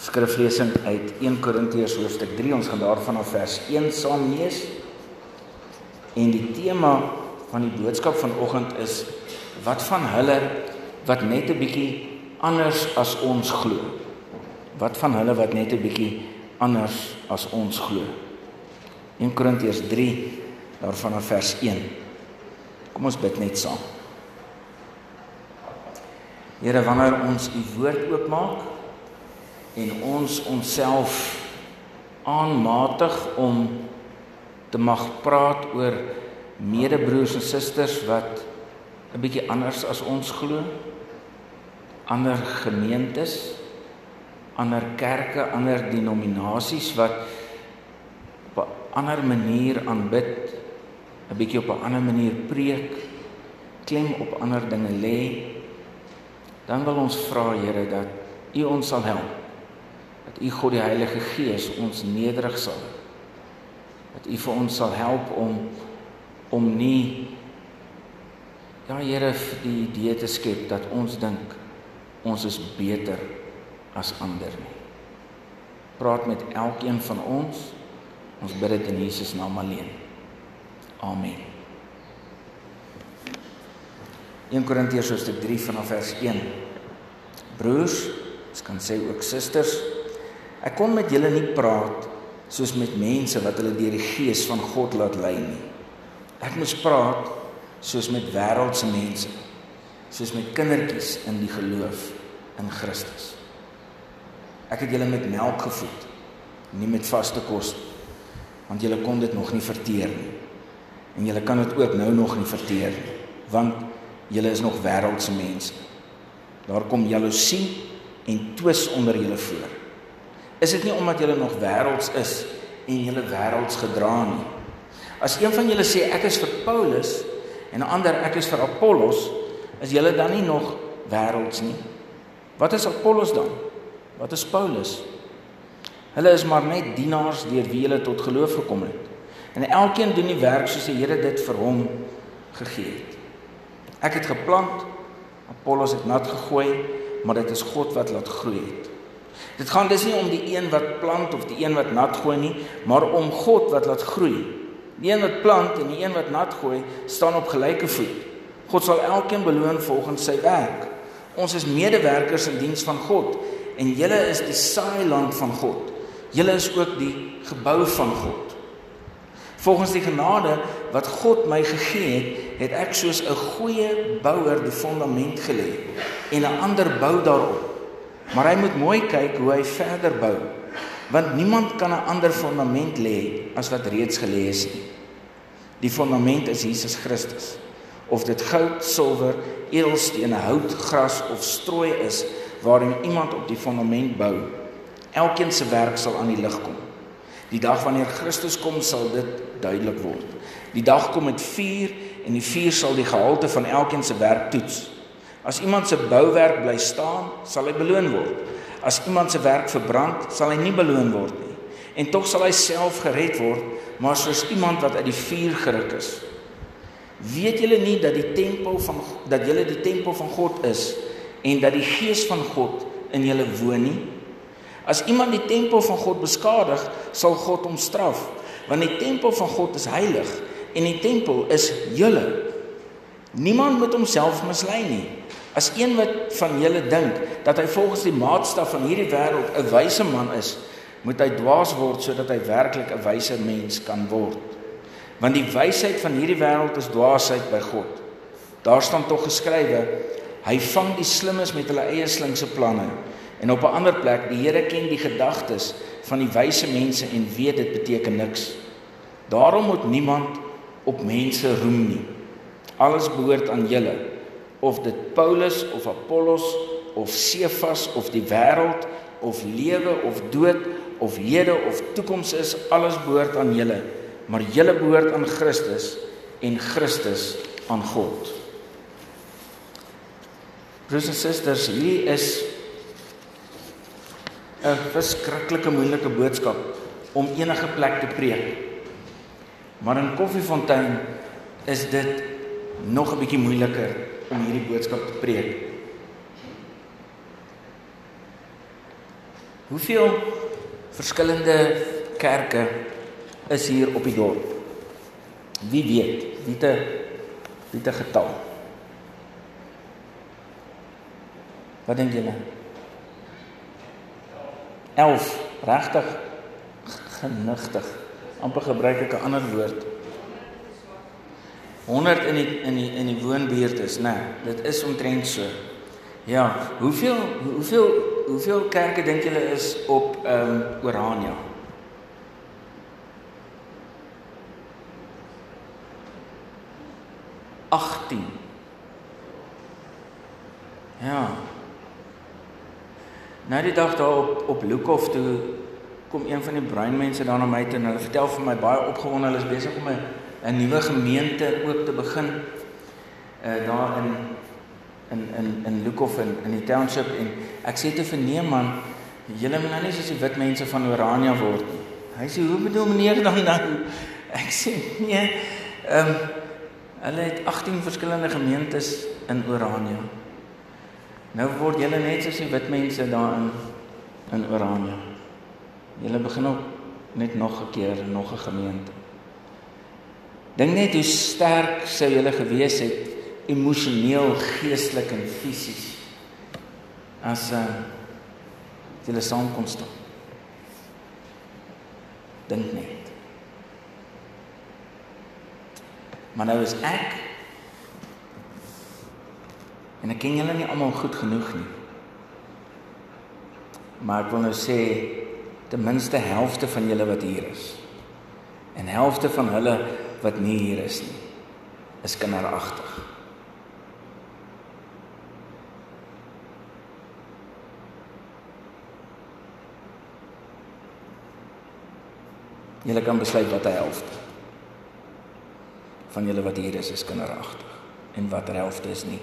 skriflesing uit 1 Korintiërs hoofstuk 3. Ons gaan daarvan af vers 1 saam lees. En die tema van die boodskap vanoggend is wat van hulle wat net 'n bietjie anders as ons glo. Wat van hulle wat net 'n bietjie anders as ons glo. 1 Korintiërs 3 daarvan af vers 1. Kom ons bid net saam. Here, wanneer ons u woord oopmaak, en ons onsself aanmatig om te mag praat oor medebroers en susters wat 'n bietjie anders as ons glo ander gemeentes ander kerke ander denominasies wat op 'n ander manier aanbid 'n bietjie op 'n ander manier preek klem op ander dinge lê dan wil ons vra Here dat U ons sal help dat U God die Heilige Gees ons nederig sal. Dat U vir ons sal help om om nie ja Here die idee te skep dat ons dink ons is beter as ander nie. Praat met elkeen van ons. Ons bid dit in Jesus naam alleen. Amen. 1 Korintiërs hoofstuk 3 vanaf vers 1 Broers, ons kan sê ook susters, Ek kon met julle nie praat soos met mense wat hulle deur die gees van God laat lei nie. Ek moes praat soos met wêreldse mense, soos met kindertjies in die geloof in Christus. Ek het julle met melk gevoed, nie met vaste kos nie, want julle kon dit nog nie verteer nie. En julle kan dit ook nou nog nie verteer nie, want julle is nog wêreldse mense. Daar kom jaloesie en twis onder julle voor. Is dit nie omdat julle nog wêrelds is en julle wêrelds gedra nie? As een van julle sê ek is vir Paulus en 'n ander ek is vir Apollos, is julle dan nie nog wêrelds nie? Wat is Apollos dan? Wat is Paulus? Hulle is maar net dienaars deur wie hulle tot geloof gekom het. En elkeen doen die werk soos die Here dit vir hom gegee het. Ek het geplant, Apollos het nat gegooi, maar dit is God wat laat groei het. Dit gaan dus nie om die een wat plant of die een wat nat gooi nie, maar om God wat laat groei. Die een wat plant en die een wat nat gooi, staan op gelyke voet. God sal elkeen beloon volgens sy werk. Ons is medewerkers in diens van God en julle is die saailand van God. Julle is ook die gebou van God. Volgens die genade wat God my gegee het, het ek soos 'n goeie bouer die fondament gelê en 'n ander bou daarop. Maar hy moet mooi kyk hoe hy verder bou. Want niemand kan 'n ander fondament lê as wat reeds gelê is nie. Die fondament is Jesus Christus. Of dit goud, silwer, edelstene, hout, gras of strooi is waarin iemand op die fondament bou, elkeen se werk sal aan die lig kom. Die dag wanneer Christus kom, sal dit duidelik word. Die dag kom met vuur en die vuur sal die gehalte van elkeen se werk toets. As iemand se bouwerk bly staan, sal hy beloon word. As iemand se werk verbrand, sal hy nie beloon word nie. En tog sal hy self gered word, maar soos iemand wat uit die vuur geruk is. Weet julle nie dat die tempel van dat julle die tempel van God is en dat die gees van God in julle woon nie? As iemand die tempel van God beskadig, sal God hom straf, want die tempel van God is heilig en die tempel is julle. Niemand moet homself mislei nie. As een wat van julle dink dat hy volgens die maatstaf van hierdie wêreld 'n wyse man is, moet hy dwaas word sodat hy werklik 'n wyse mens kan word. Want die wysheid van hierdie wêreld is dwaasheid by God. Daar staan tog geskrywe: Hy vang die slimmes met hulle eie slinkse planne. En op 'n ander plek: Die Here ken die gedagtes van die wyse mense en weet dit beteken niks. Daarom moet niemand op mense roem nie. Alles behoort aan julle of dit Paulus of Apollos of Sefas of die wêreld of lewe of dood of hede of toekoms is alles behoort aan julle maar julle behoort aan Christus en Christus aan God. Broers en susters, hierdie is 'n verskriklike moeilike boodskap om enige plek te preek. Maar in Koffiefontein is dit nog 'n bietjie moeiliker om hierdie boodskap te preek. Hoeveel verskillende kerke is hier op die dorp? Wie weet? Wie te wie te getal? Wat dink julle? 11. Regtig genigtig. amper gebruik ek 'n ander woord. 100 in die in die in die woonbuurt is, né? Nee, dit is omtrent so. Ja, hoeveel hoeveel hoeveel kerke dink julle is op ehm um, Orania? Achttien. Ja. Nou die dag daar op op Lukhof toe kom een van die breinmense daar na my toe en hulle vertel vir my baie opgewonde hulle is besig om 'n 'n nuwe gemeente ook te begin uh daar in in in in Lukhof in in die township en ek sê te verneem man julle moet nou nie soos die wit mense van Orania word nie. Hy sê hoe bedoel meneer dan nou? Ek sê nee. Ehm um, hulle het 18 verskillende gemeentes in Orania. Nou word julle net soos die wit mense daar in in Orania. Julle begin op net nog 'n keer nog 'n gemeente. Dink net hoe sterk sou julle gewees het emosioneel, geestelik en fisies as uh julle saam kon staan. Dink net. Maar nou is ek en ek ken julle nie almal goed genoeg nie. Maar ek wil nou sê ten minste helfte van julle wat hier is. En helfte van hulle wat nie hier is nie, is kinderagtig. Julle kan besluit wat hy helfte van julle wat hier is is kinderagtig en watter helfte is nie.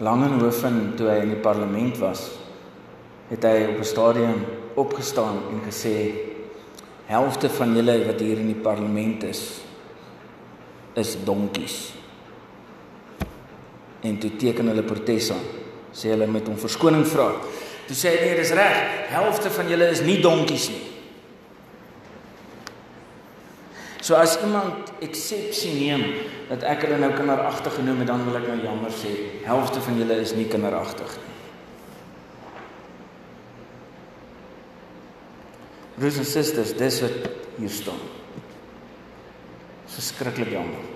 Langenhoven toe hy in die parlement was, het hy op 'n stadium opgestaan en gesê helfte van julle wat hier in die parlement is is donkies. En toe teken hulle protes aan. Sê hulle met hom verskoning vra. Toe sê hy nee, dis reg. Helfte van julle is nie donkies nie. So as iemand eksepsie neem dat ek hulle nou kinderagtig genoem het, dan wil ek nou jammer sê, helfte van julle is nie kinderagtig nie. Broers en susters, dis wat hier staan. Verskriklik jammer.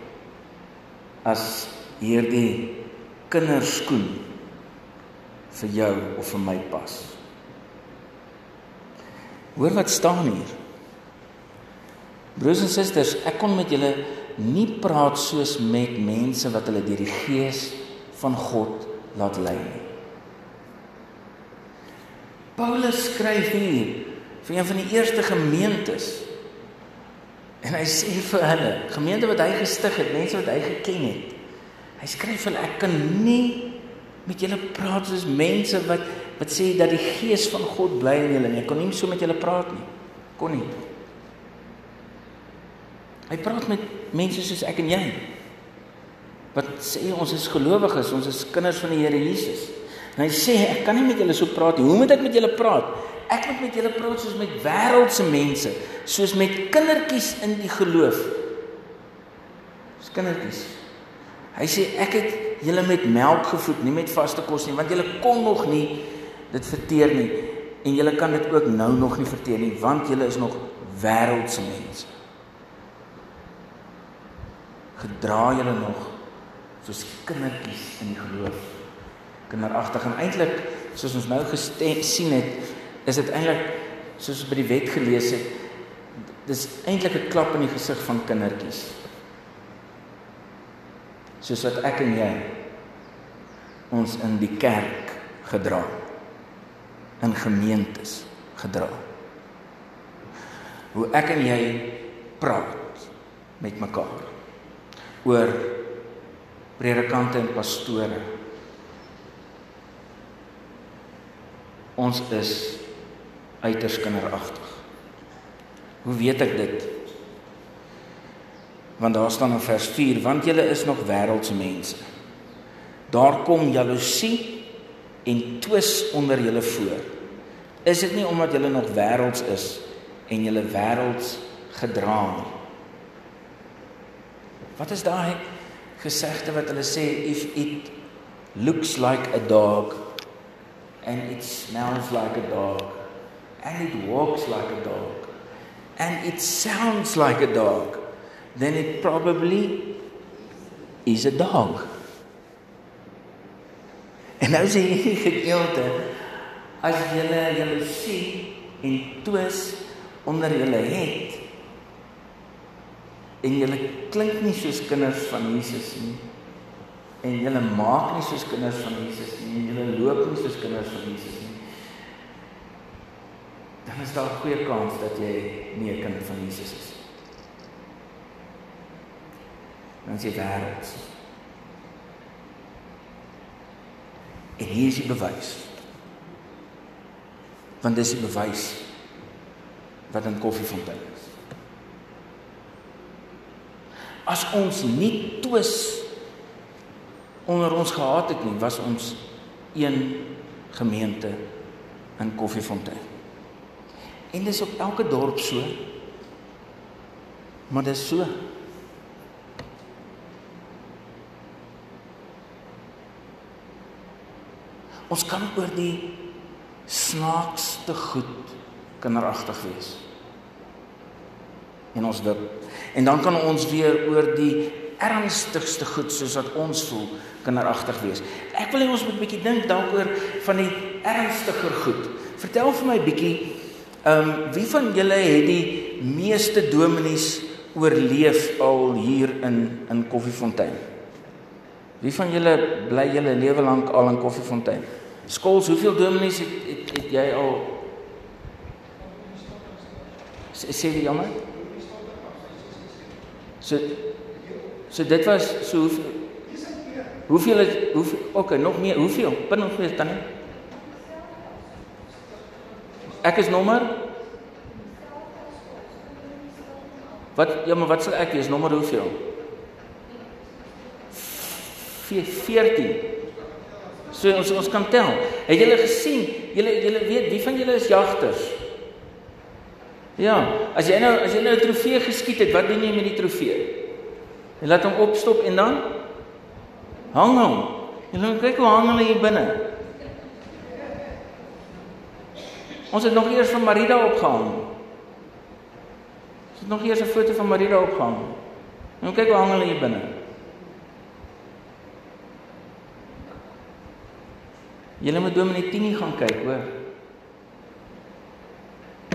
As hierdie kinderskoen vir jou of vir my pas. Hoor wat staan hier. Broers en susters, ek kon met julle nie praat soos met mense wat hulle deur die gees van God laat lei nie. Paulus skryf hier vir een van die eerste gemeentes. En hy sê vir hulle, gemeente wat hy gestig het, mense wat hy geken het. Hy skryf hulle ek kan nie met julle praat soos mense wat wat sê dat die gees van God bly in julle nie. Ek kon nie so met julle praat nie. Kon nie. Hy praat met mense soos ek en jy. Wat sê ons is gelowiges, ons is kinders van die Here Jesus. En hy sê ek kan nie met julle so praat nie. Hoe moet ek met julle praat? Ek moet met julle praat soos met wêreldse mense, soos met kindertjies in die geloof. Dis kindertjies. Hy sê ek het julle met melk gevoed, nie met vaste kos nie, want julle kon nog nie dit verteer nie en julle kan dit ook nou nog nie verteer nie, want julle is nog wêreldse mense gedra julle nog soos kindertjies in die geloof. Kinderagtig en eintlik soos ons nou gesien het, is dit eintlik soos by die wet gelees het, dis eintlik 'n klap in die gesig van kindertjies. Soos wat ek en jy ons in die kerk gedra in gemeentes gedra. Hoe ek en jy praat met mekaar oor predikante en pastore. Ons is uiters kinderagtig. Hoe weet ek dit? Want daar staan in vers 4: Want julle is nog wêreldse mense. daar kom jaloesie en twis onder julle voor. Is dit nie omdat julle nog wêrelds is en julle wêrelds gedra nie? Wat is daai gesegde wat hulle sê if it looks like a dog and it smells like a dog and it walks like a dog and it sounds like a dog then it probably is a dog. En nou sê hierdie gedeelte as julle julle sien en twis onder julle het en julle klink nie soos kinders van Jesus nie en julle maak nie soos kinders van Jesus nie en julle loop nie soos kinders van Jesus nie dan is daar 'n goeie kans dat jy nie 'n kind van Jesus is dan sê wêreld. En hier is die bewys. Want dis die bewys wat in koffiefontein is. As ons nie twis onder ons gehad het nie, was ons een gemeente in koffiefontein. En dis op elke dorp so. Maar dis so. Ons kan oor die snaakste goed kinderagtig wees. En ons wip. En dan kan ons weer oor die ernstigste goed soos wat ons voel kinderagtig wees. Ek wil hê ons moet 'n bietjie dink dalk oor van die ernstiger goed. Vertel vir my bietjie, ehm um, wie van julle het die meeste dominees oorleef al hier in in Koffiefontein? Wie van julle bly julle lewe lank al in Koffiefontein? Skols, hoeveel dominees het, het het jy al sê jy jammer? So so dit was so hoeveel Hoeveel is hoeveel okay, nog meer, hoeveel? Bin nog meer tannie? Ek is nommer Wat ja, maar wat sal ek wees? Nommer hoeveel? 14. So ons ons kan tel. Het julle gesien? Julle julle weet wie van julle is jagters? Ja, as jy nou as jy nou 'n trofee geskiet het, wat doen jy met die trofee? Jy laat hom opstop en dan hang hom. Jy moet kyk hoe hang hulle hier binne. Ons het nog eers van Marida opgehang. Ons het nog eers 'n foto van Marida opgehang. Nou kyk hoe hang hulle hier binne. Julle moet Dominee Tini gaan kyk, hoor.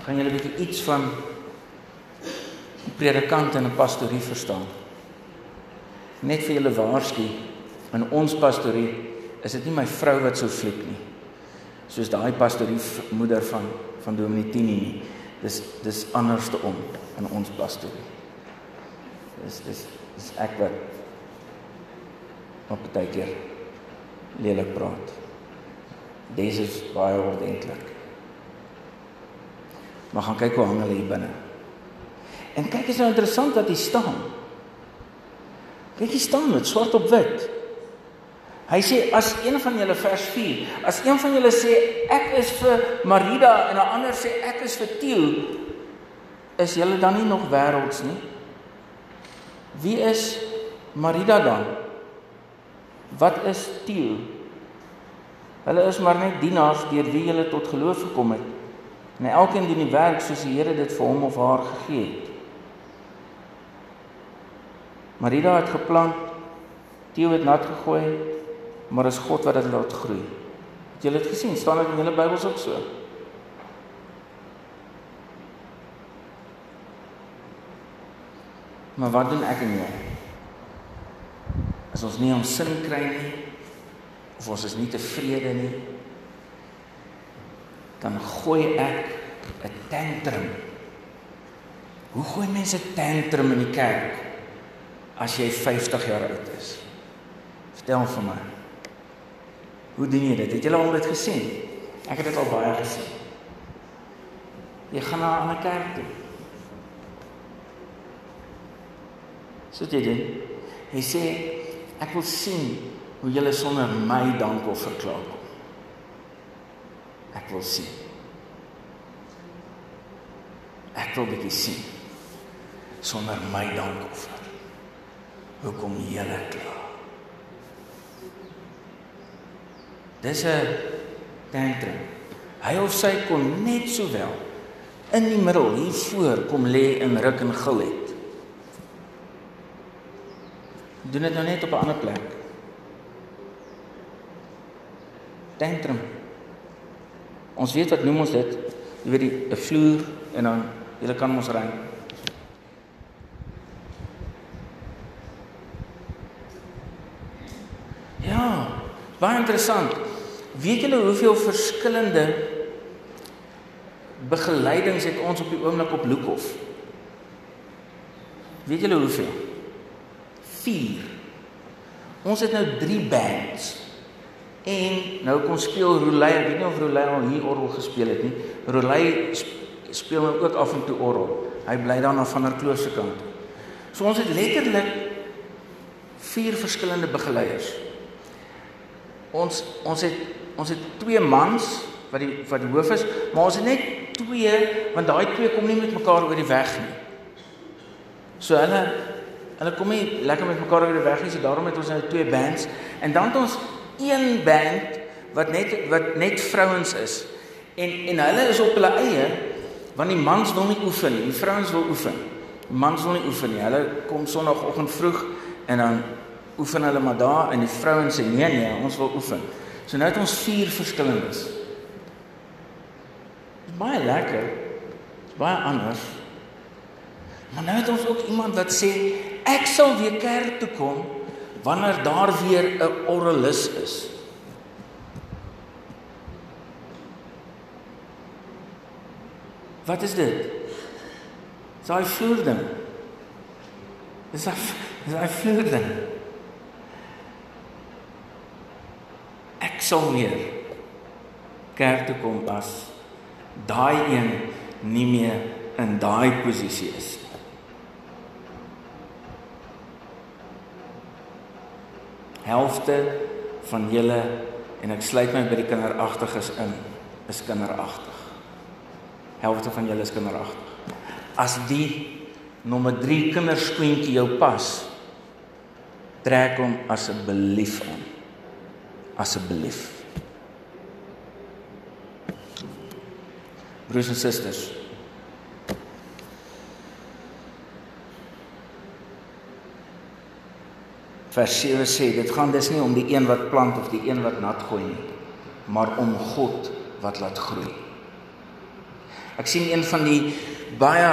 Gaan julle bietjie iets van die predikant en 'n pastorie verstaan. Net vir julle waarsku, in ons pastorie is dit nie my vrou wat so fliek nie. Soos daai pastorie moeder van van Dominee Tini nie. Dis dis anderste om in ons pastorie. Dis dis dis ek wat op baie keer lelik praat. Dis is baie ordentlik. Maar gaan kyk hoe hang hulle hier binne. En kyk is nou interessant wat hier staan. Kyk hier staan met swart op wit. Hy sê as een van julle vers 4, as een van julle sê ek is vir Marida en 'n ander sê ek is vir Tiel, is julle dan nie nog wêrelds nie? Wie is Marida dan? Wat is Tiel? Hulle is maar net dienaars deur wie hulle tot geloof gekom het. En elkeen doen die werk soos die Here dit vir hom of haar gegee het. Marida het geplant, Theo het nat gegooi, maar is God wat dit laat groei. Het julle dit gesien? staan dit in julle Bybels ook so? Maar wat doen ek en jy? As ons nie ons sin kry nie, of ons is nie tevrede nie, dan gooi ek 'n tantrum. Hoe gooi mense tantrum in die kerk as jy 50 jaar oud is? Vertel vir my. Hoe doen jy dit? Het jy al dit gesien? Ek het dit al baie gesien. Jy gaan na 'n kerk toe. So dit jy. Hy sê ek wil sien hoe julle sonder my dank wil verklaar. Ek wil sien. Ek wil bietjie sien sonder my dankoffer. Hoekom julle kla? Dis 'n tantrum. Hy of sy kon net sowel in die middel hier voor kom lê en ruk en gil het. Doen dit nou net op 'n ander plek. Tantrum. Ons weet wat noem ons dit? Jy weet die 'n vloer en dan jy kan ons ry. Ja, baie interessant. Weet julle hoeveel verskillende begeleidings het ons op die oomblik op Loekhof? Weet julle hoeveel? 4. Ons het nou 3 bands. En nou kom speel Rolei, ek weet nie of Rolei al hier orgel gespeel het nie. Rolei speel nou ook af en toe orgel. Hy bly dan af van der Kloof se kant. So ons het letterlik vier verskillende begeleiers. Ons ons het ons het twee mans wat die wat die hoof is, maar ons het net twee want daai twee kom nie met mekaar oor die weg nie. So hulle hulle kom nie lekker met mekaar oor die weg nie, so daarom het ons nou twee bands en dan het ons een band wat net wat net vrouens is. En en hulle is op hulle eie want die mans wil nie oefen nie, die vrouens wil oefen. Die mans wil nie oefen nie. Hulle kom sonoggend vroeg en dan oefen hulle maar daar en die vrouens sê nee nee, ons wil oefen. So nou het ons vier verskillendes. Baie lekker. Baie anders. Maar nou het ons ook iemand wat sê ek sal weer kerk toe kom wanneer daar weer 'n orrelis is. Wat is dit? Dis daai vloerding. Dis daai dis daai vloerding. Sal weer kerk toe kom as daai een nie meer in daai posisie is. Helfte van julle en ek sluit my by die kinderagtiges in, is kinderagtig. Helfte van julle is kinderagtig. As die nommer 3 kinderskoentjie jou pas, trek hom asseblief aan. Asseblief. Broers en susters, Vers 7 sê dit gaan dus nie om die een wat plant of die een wat nat gooi nie, maar om God wat laat groei. Ek sien een van die baie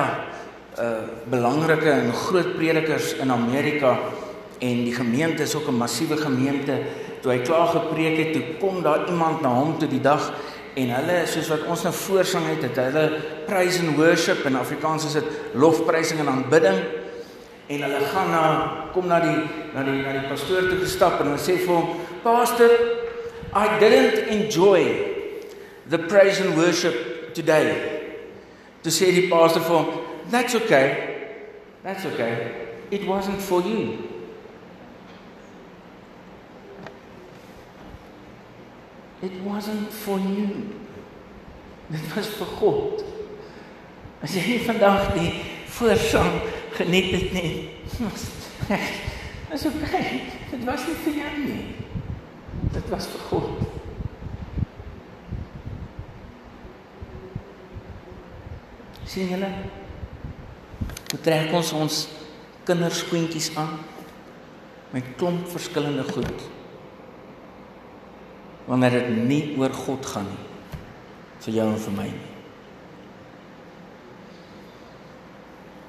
uh belangrike en groot predikers in Amerika en die gemeente is ook 'n massiewe gemeente. Toe hy klaar gepreek het, toe kom daar iemand na hom toe die dag en hulle soos wat ons nou voorsang het, het hulle praise and worship in Afrikaans is dit lofprysing en aanbidding en hulle gaan na kom na die na die na die pastoor toe gestap en hulle sê vir hom pastor I didn't enjoy the praise and worship today. To say die pastor vir hom that's okay. That's okay. It wasn't for you it wasn't for you dit was vir God as jy vandag die voorsang geniet dit nie. Dis oké. Okay. Dit was nie vir jou nie. Dit was vir God. sien julle? Hoe trek ons ons kinderskoentjies aan met klomp verskillende goed. Wanneer dit nie oor God gaan nie vir jou en vir my nie.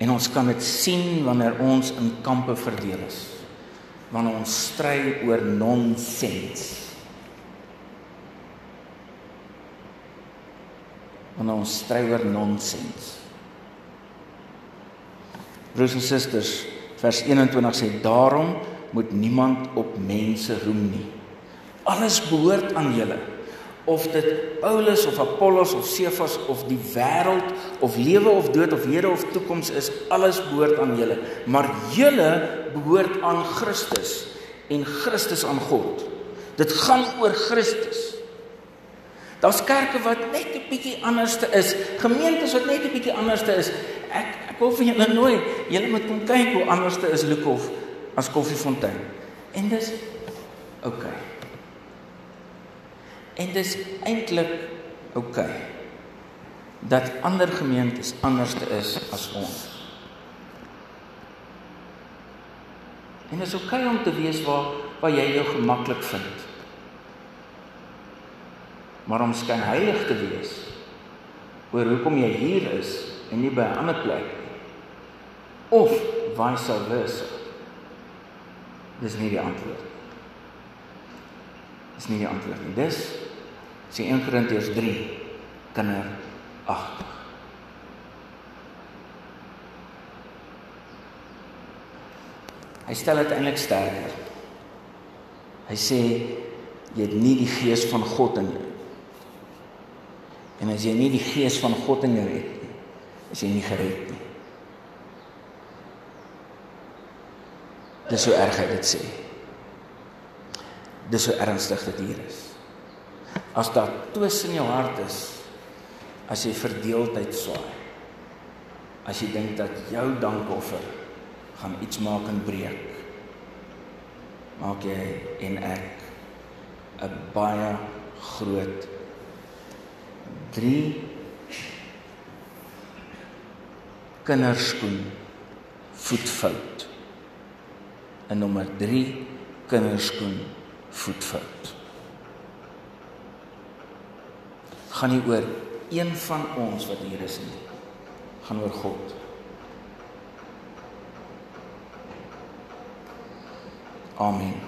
En ons kan dit sien wanneer ons in kampe verdeel is. Wanneer ons stry oor nonsens. Wanneer ons stry oor nonsens. Broers en susters, vers 21 sê daarom moet niemand op mense roem nie. Alles behoort aan julle of dit Paulus of Apollos of Sefas of die wêreld of lewe of dood of hede of toekoms is alles behoort aan julle maar julle behoort aan Christus en Christus aan God Dit gaan oor Christus. Daar's kerke wat net 'n bietjie anderste is, gemeentes wat net 'n bietjie anderste is. Ek ek wil vir julle nooi, julle moet kom kyk hoe anderste is Lukhof as Koffiefontein. En dis oukei. Okay. En dis eintlik oukei. Okay, dat ander gemeentes anderste is as ons. En dit is oukei okay om te wees waar waar jy jou gemaklik vind. Maar om skyn heilig te wees oor hoekom jy hier is en nie by 'n ander plek nie. Of vice versa. Dis nie die antwoord. Dis nie die antwoord nie. Dis sê 1 Korintiërs 3 kinder 8. Hy stel dit eintlik sterker. Hy sê jy het nie die gees van God in jou. En as jy nie die gees van God in jou het nie, is jy nie gered nie. Dis so erg hy dit sê. Dis so ernstig dit hier is. As daar twis in jou hart is, as jy verdeeldheid swaai. As jy dink dat jou dankoffer gaan iets maak en breek. Maak jy en ek 'n baie groot 3 kinderskoen voetfout. En nommer 3 kinderskoen voetfout. Gaan nie oor een van ons wat hier is nie. Gaan oor God. Amen.